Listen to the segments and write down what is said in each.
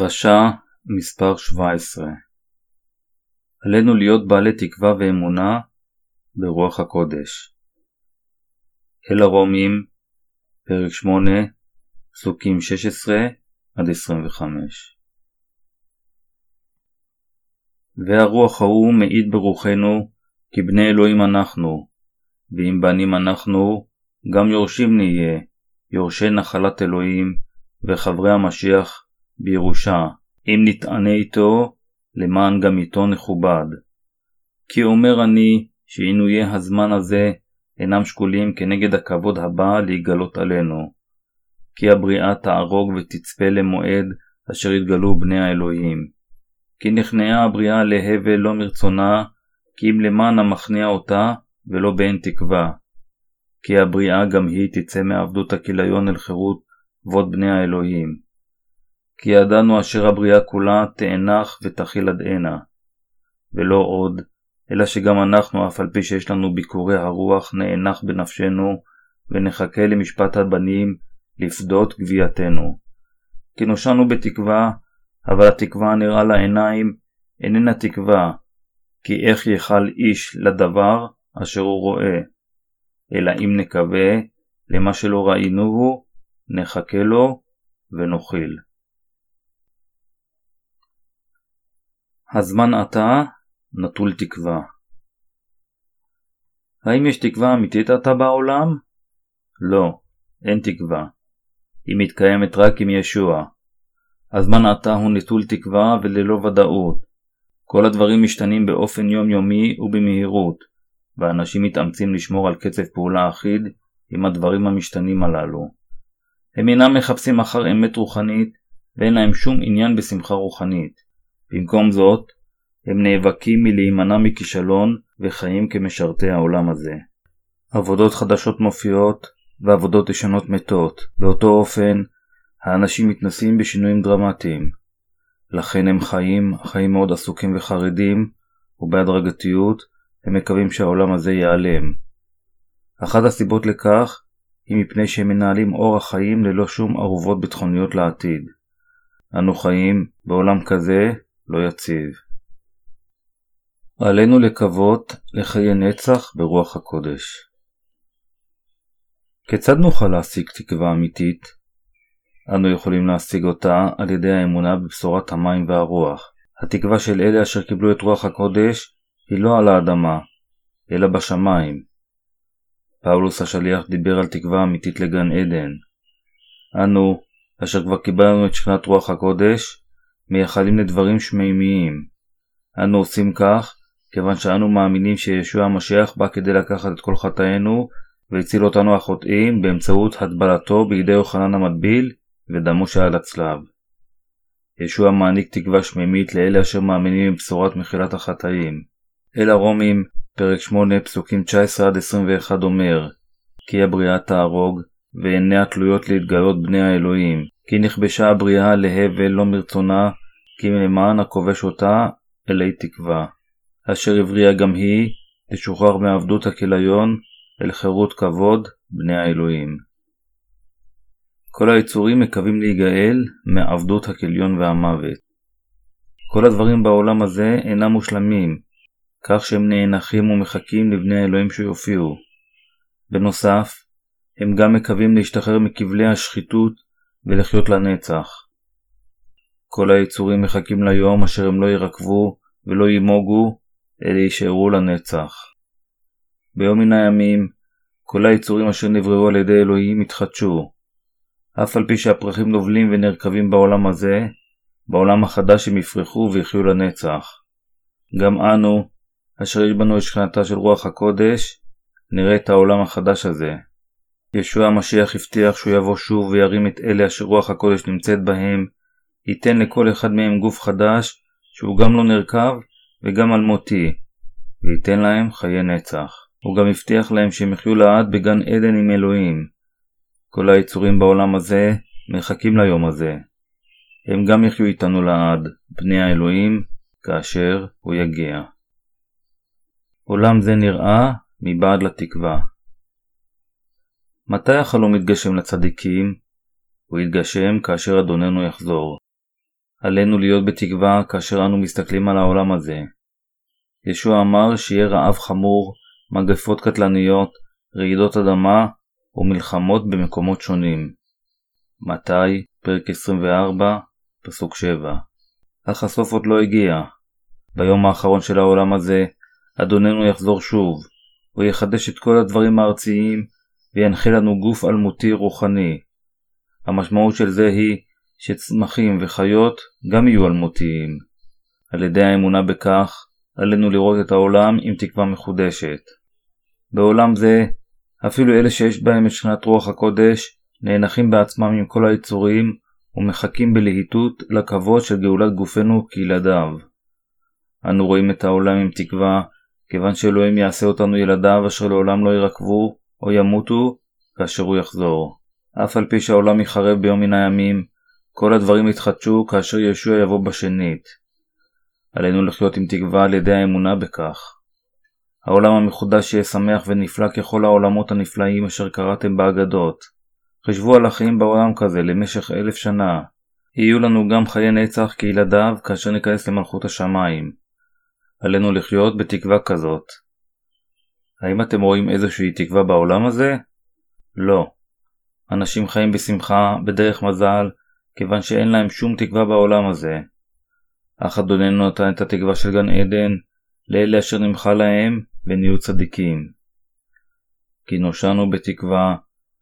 דרשה מספר 17 עלינו להיות בעלי תקווה ואמונה ברוח הקודש. אל הרומים, פרק 8, פסוקים 16-25 והרוח ההוא מעיד ברוחנו כי בני אלוהים אנחנו, ואם בנים אנחנו, גם יורשים נהיה, יורשי נחלת אלוהים, וחברי המשיח בירושה, אם נתענה איתו, למען גם איתו נכובד. כי אומר אני, שעינויי הזמן הזה אינם שקולים כנגד הכבוד הבא להיגלות עלינו. כי הבריאה תערוג ותצפה למועד אשר יתגלו בני האלוהים. כי נכנעה הבריאה להבל לא מרצונה, כי אם למען המכניע אותה, ולא באין תקווה. כי הבריאה גם היא תצא מעבדות הכיליון אל חירות כבוד בני האלוהים. כי ידענו אשר הבריאה כולה תאנח ותכיל עד הנה. ולא עוד, אלא שגם אנחנו, אף על פי שיש לנו ביקורי הרוח, נאנח בנפשנו, ונחכה למשפט הבנים, לפדות גבייתנו. כי נושענו בתקווה, אבל התקווה הנראה לעיניים איננה תקווה, כי איך יכל איש לדבר אשר הוא רואה, אלא אם נקווה למה שלא ראינוהו, נחכה לו ונאכיל. הזמן עתה נטול תקווה. האם יש תקווה אמיתית עתה בעולם? לא, אין תקווה. היא מתקיימת רק עם ישוע. הזמן עתה הוא נטול תקווה וללא ודאות. כל הדברים משתנים באופן יומיומי ובמהירות, ואנשים מתאמצים לשמור על קצב פעולה אחיד עם הדברים המשתנים הללו. הם אינם מחפשים אחר אמת רוחנית, ואין להם שום עניין בשמחה רוחנית. במקום זאת, הם נאבקים מלהימנע מכישלון וחיים כמשרתי העולם הזה. עבודות חדשות מופיעות ועבודות ישנות מתות. באותו אופן, האנשים מתנסים בשינויים דרמטיים. לכן הם חיים, חיים מאוד עסוקים וחרדים, ובהדרגתיות הם מקווים שהעולם הזה ייעלם. אחת הסיבות לכך היא מפני שהם מנהלים אורח חיים ללא שום ערובות ביטחוניות לעתיד. אנו חיים בעולם כזה לא יציב. עלינו לקוות לחיי נצח ברוח הקודש. כיצד נוכל להשיג תקווה אמיתית? אנו יכולים להשיג אותה על ידי האמונה בבשורת המים והרוח. התקווה של אלה אשר קיבלו את רוח הקודש היא לא על האדמה, אלא בשמיים. פאולוס השליח דיבר על תקווה אמיתית לגן עדן. אנו, אשר כבר קיבלנו את שכנת רוח הקודש, מייחלים לדברים שמימיים. אנו עושים כך כיוון שאנו מאמינים שישוע המשיח בא כדי לקחת את כל חטאינו והציל אותנו החוטאים באמצעות הטבלתו בידי יוחנן המטביל ודמו שעל הצלב. ישוע מעניק תקווה שמימית לאלה אשר מאמינים בבשורת מחילת החטאים. אל הרומים, פרק 8, פסוקים 19-21 אומר כי הבריאה תהרוג, ועיניה תלויות להתגלות בני האלוהים, כי נכבשה הבריאה להבל לא מרצונה, כי למען הכובש אותה, אלי תקווה. אשר הבריאה גם היא, לשוחרר מעבדות הכיליון, אל חירות כבוד, בני האלוהים. כל היצורים מקווים להיגאל מעבדות הכליון והמוות. כל הדברים בעולם הזה אינם מושלמים, כך שהם נאנחים ומחכים לבני האלוהים שיופיעו. בנוסף, הם גם מקווים להשתחרר מכבלי השחיתות ולחיות לנצח. כל היצורים מחכים ליום אשר הם לא ירקבו ולא ימוגו אלה יישארו לנצח. ביום מן הימים, כל היצורים אשר נבראו על ידי אלוהים יתחדשו. אף על פי שהפרחים נובלים ונרקבים בעולם הזה, בעולם החדש הם יפרחו ויחיו לנצח. גם אנו, אשר יש בנו את שכנתה של רוח הקודש, נראה את העולם החדש הזה. ישוע המשיח הבטיח שהוא יבוא שוב וירים את אלה אשר רוח הקודש נמצאת בהם, ייתן לכל אחד מהם גוף חדש, שהוא גם לא נרקב וגם על מותי, וייתן להם חיי נצח. הוא גם הבטיח להם שהם יחיו לעד בגן עדן עם אלוהים. כל היצורים בעולם הזה מחכים ליום הזה. הם גם יחיו איתנו לעד, בני האלוהים, כאשר הוא יגיע. עולם זה נראה מבעד לתקווה. מתי החלום יתגשם לצדיקים? הוא יתגשם כאשר אדוננו יחזור. עלינו להיות בתקווה כאשר אנו מסתכלים על העולם הזה. ישוע אמר שיהיה רעב חמור, מגפות קטלניות, רעידות אדמה ומלחמות במקומות שונים. מתי, פרק 24, פסוק 7 אך הסוף עוד לא הגיע. ביום האחרון של העולם הזה, אדוננו יחזור שוב, הוא יחדש את כל הדברים הארציים, וינחה לנו גוף אלמותי רוחני. המשמעות של זה היא שצמחים וחיות גם יהיו אלמותיים. על ידי האמונה בכך, עלינו לראות את העולם עם תקווה מחודשת. בעולם זה, אפילו אלה שיש בהם את שכינת רוח הקודש, נאנחים בעצמם עם כל היצורים, ומחכים בלהיטות לכבוד של גאולת גופנו כילדיו. אנו רואים את העולם עם תקווה, כיוון שאלוהים יעשה אותנו ילדיו אשר לעולם לא ירקבו או ימותו כאשר הוא יחזור. אף על פי שהעולם יחרב ביום מן הימים, כל הדברים יתחדשו כאשר ישוע יבוא בשנית. עלינו לחיות עם תקווה על ידי האמונה בכך. העולם המחודש יהיה שמח ונפלא ככל העולמות הנפלאים אשר קראתם באגדות. חשבו על החיים בעולם כזה למשך אלף שנה. יהיו לנו גם חיי נצח כילדיו כאשר ניכנס למלכות השמיים. עלינו לחיות בתקווה כזאת. האם אתם רואים איזושהי תקווה בעולם הזה? לא. אנשים חיים בשמחה, בדרך מזל, כיוון שאין להם שום תקווה בעולם הזה. אך אדוננו נתן את התקווה של גן עדן לאלה אשר נמחה להם ונהיו צדיקים. כי נושענו בתקווה,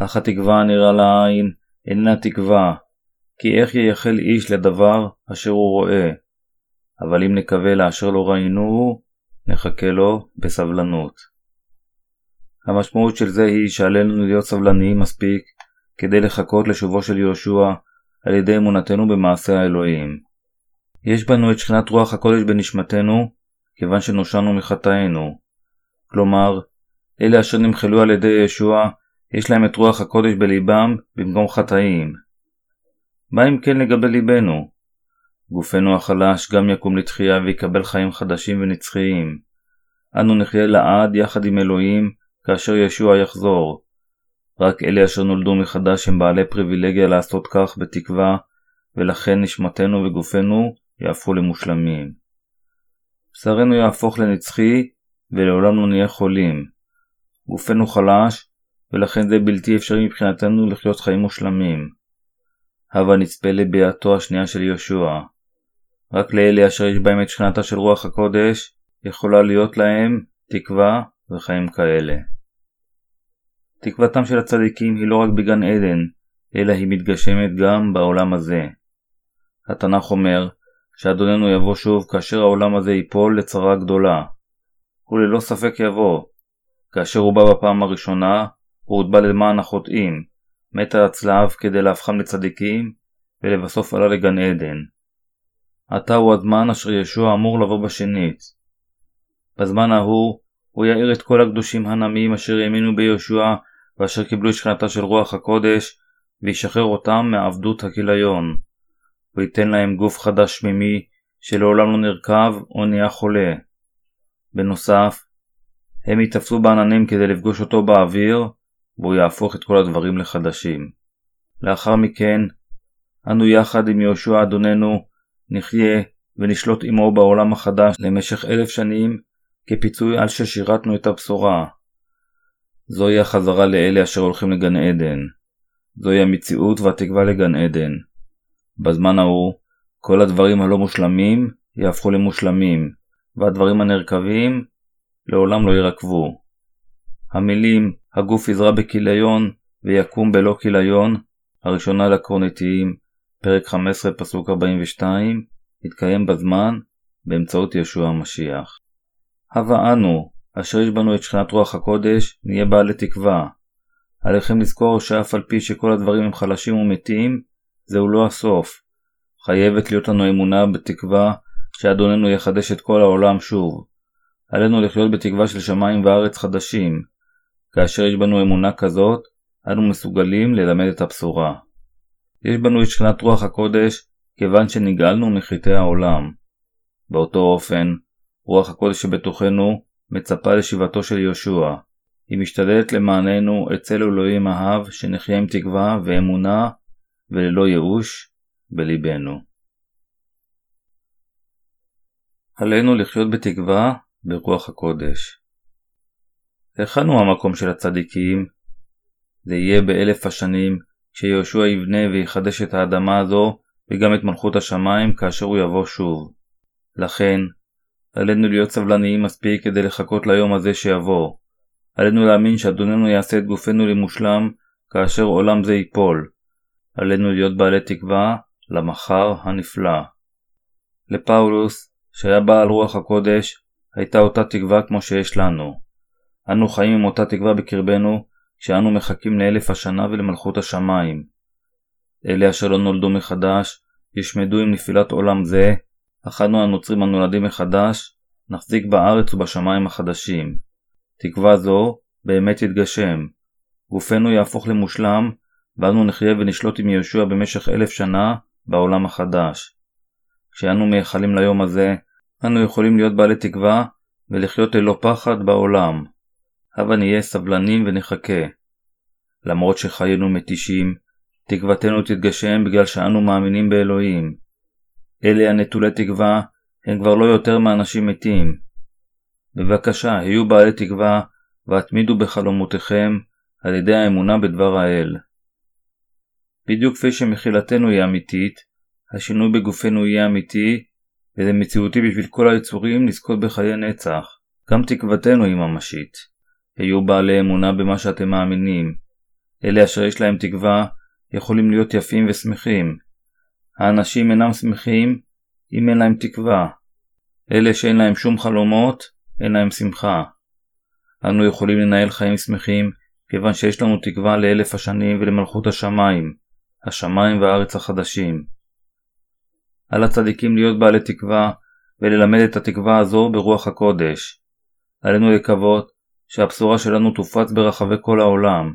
אך התקווה הנראה לעין אינה תקווה, כי איך ייחל איש לדבר אשר הוא רואה? אבל אם נקווה לאשר לא ראינו, נחכה לו בסבלנות. המשמעות של זה היא שעלינו להיות סבלניים מספיק כדי לחכות לשובו של יהושע על ידי אמונתנו במעשה האלוהים. יש בנו את שכינת רוח הקודש בנשמתנו, כיוון שנושענו מחטאינו. כלומר, אלה אשר נמחלו על ידי ישוע, יש להם את רוח הקודש בליבם במקום חטאים. מה אם כן לגבי ליבנו? גופנו החלש גם יקום לתחייה ויקבל חיים חדשים ונצחיים. אנו נחיה לעד יחד עם אלוהים כאשר ישוע יחזור. רק אלה אשר נולדו מחדש הם בעלי פריבילגיה לעשות כך בתקווה, ולכן נשמתנו וגופנו יהפכו למושלמים. בשרנו יהפוך לנצחי, ולעולם לא נהיה חולים. גופנו חלש, ולכן זה בלתי אפשרי מבחינתנו לחיות חיים מושלמים. הבה נצפה לביאתו השנייה של יהושע. רק לאלה אשר יש בהם את שכנתה של רוח הקודש, יכולה להיות להם תקווה וחיים כאלה. תקוותם של הצדיקים היא לא רק בגן עדן, אלא היא מתגשמת גם בעולם הזה. התנ"ך אומר שאדוננו יבוא שוב כאשר העולם הזה ייפול לצרה גדולה. הוא ללא ספק יבוא. כאשר הוא בא בפעם הראשונה, הוא הוטבע למען החוטאים, מת על הצלב כדי להפכם לצדיקים, ולבסוף עלה לגן עדן. עתה הוא הזמן אשר ישוע אמור לבוא בשנית. בזמן ההוא, הוא יאיר את כל הקדושים הנמים אשר האמינו ביהושע ואשר קיבלו את שכנתה של רוח הקודש, וישחרר אותם מעבדות הכיליון. הוא ייתן להם גוף חדש שמימי, שלעולם לא נרכב או נהיה חולה. בנוסף, הם ייתפסו בעננים כדי לפגוש אותו באוויר, והוא יהפוך את כל הדברים לחדשים. לאחר מכן, אנו יחד עם יהושע אדוננו, נחיה ונשלוט עמו בעולם החדש למשך אלף שנים, כפיצוי על ששירתנו את הבשורה. זוהי החזרה לאלה אשר הולכים לגן עדן. זוהי המציאות והתקווה לגן עדן. בזמן ההוא, כל הדברים הלא מושלמים יהפכו למושלמים, והדברים הנרקבים לעולם לא ירקבו. המילים הגוף יזרע בכיליון ויקום בלא כיליון, הראשונה לקורניתיים, פרק 15 פסוק 42, התקיים בזמן באמצעות ישוע המשיח. הווה אנו, אשר יש בנו את שכינת רוח הקודש, נהיה בעלי תקווה. עליכם לזכור שאף על פי שכל הדברים הם חלשים ומתים, זהו לא הסוף. חייבת להיות לנו אמונה בתקווה שאדוננו יחדש את כל העולם שוב. עלינו לחיות בתקווה של שמיים וארץ חדשים. כאשר יש בנו אמונה כזאת, אנו מסוגלים ללמד את הבשורה. יש בנו את שכינת רוח הקודש, כיוון שנגאלנו מחטאי העולם. באותו אופן, רוח הקודש שבתוכנו מצפה לשיבתו של יהושע. היא משתדלת למעננו אצל אלוהים אהב, שנחיה עם תקווה ואמונה וללא ייאוש בלבנו. עלינו לחיות בתקווה ברוח הקודש. היכן הוא המקום של הצדיקים? זה יהיה באלף השנים, כשיהושע יבנה ויחדש את האדמה הזו וגם את מלכות השמיים כאשר הוא יבוא שוב. לכן, עלינו להיות סבלניים מספיק כדי לחכות ליום הזה שיבוא. עלינו להאמין שאדוננו יעשה את גופנו למושלם כאשר עולם זה ייפול. עלינו להיות בעלי תקווה למחר הנפלא. לפאולוס, שהיה בעל רוח הקודש, הייתה אותה תקווה כמו שיש לנו. אנו חיים עם אותה תקווה בקרבנו, כשאנו מחכים לאלף השנה ולמלכות השמיים. אלה אשר לא נולדו מחדש, ישמדו עם נפילת עולם זה, אך אנו הנוצרים הנולדים מחדש, נחזיק בארץ ובשמיים החדשים. תקווה זו באמת תתגשם. גופנו יהפוך למושלם, ואנו נחיה ונשלוט עם יהושע במשך אלף שנה בעולם החדש. כשאנו מייחלים ליום הזה, אנו יכולים להיות בעלי תקווה ולחיות ללא פחד בעולם. הבה נהיה סבלנים ונחכה. למרות שחיינו מתישים, תקוותנו תתגשם בגלל שאנו מאמינים באלוהים. אלה הנטולי תקווה הם כבר לא יותר מאנשים מתים. בבקשה, היו בעלי תקווה והתמידו בחלומותיכם על ידי האמונה בדבר האל. בדיוק כפי שמחילתנו היא אמיתית, השינוי בגופנו יהיה אמיתי, וזה מציאותי בשביל כל היצורים לזכות בחיי נצח. גם תקוותנו היא ממשית. היו בעלי אמונה במה שאתם מאמינים. אלה אשר יש להם תקווה יכולים להיות יפים ושמחים. האנשים אינם שמחים אם אין להם תקווה. אלה שאין להם שום חלומות, אין להם שמחה. אנו יכולים לנהל חיים שמחים כיוון שיש לנו תקווה לאלף השנים ולמלכות השמיים, השמיים והארץ החדשים. על הצדיקים להיות בעלי תקווה וללמד את התקווה הזו ברוח הקודש. עלינו לקוות שהבשורה שלנו תופץ ברחבי כל העולם.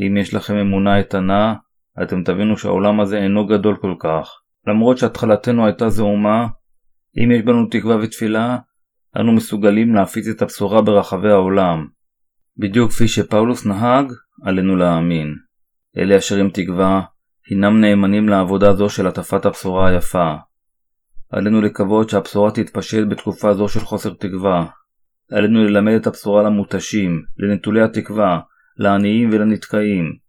אם יש לכם אמונה איתנה, אתם תבינו שהעולם הזה אינו גדול כל כך. למרות שהתחלתנו הייתה זעומה, אם יש בנו תקווה ותפילה, אנו מסוגלים להפיץ את הבשורה ברחבי העולם. בדיוק כפי שפאולוס נהג, עלינו להאמין. אלה אשר עם תקווה, הינם נאמנים לעבודה זו של הטפת הבשורה היפה. עלינו לקוות שהבשורה תתפשט בתקופה זו של חוסר תקווה. עלינו ללמד את הבשורה למותשים, לנטולי התקווה, לעניים ולנתקעים.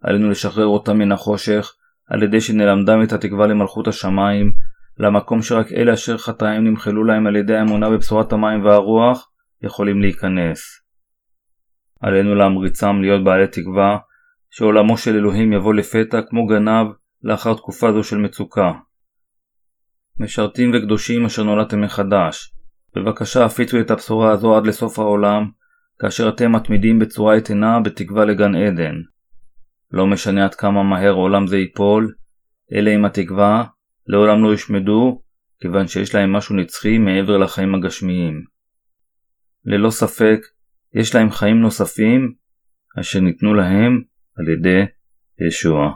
עלינו לשחרר אותם מן החושך, על ידי שנלמדם את התקווה למלכות השמיים, למקום שרק אלה אשר חטאים נמחלו להם על ידי האמונה בבשורת המים והרוח, יכולים להיכנס. עלינו להמריצם להיות בעלי תקווה, שעולמו של אלוהים יבוא לפתע כמו גנב לאחר תקופה זו של מצוקה. משרתים וקדושים אשר נולדתם מחדש, בבקשה הפיצו את הבשורה הזו עד לסוף העולם, כאשר אתם מתמידים בצורה איתנה בתקווה לגן עדן. לא משנה עד כמה מהר עולם זה ייפול, אלה עם התקווה לעולם לא יושמדו, כיוון שיש להם משהו נצחי מעבר לחיים הגשמיים. ללא ספק, יש להם חיים נוספים, אשר ניתנו להם על ידי ישוע.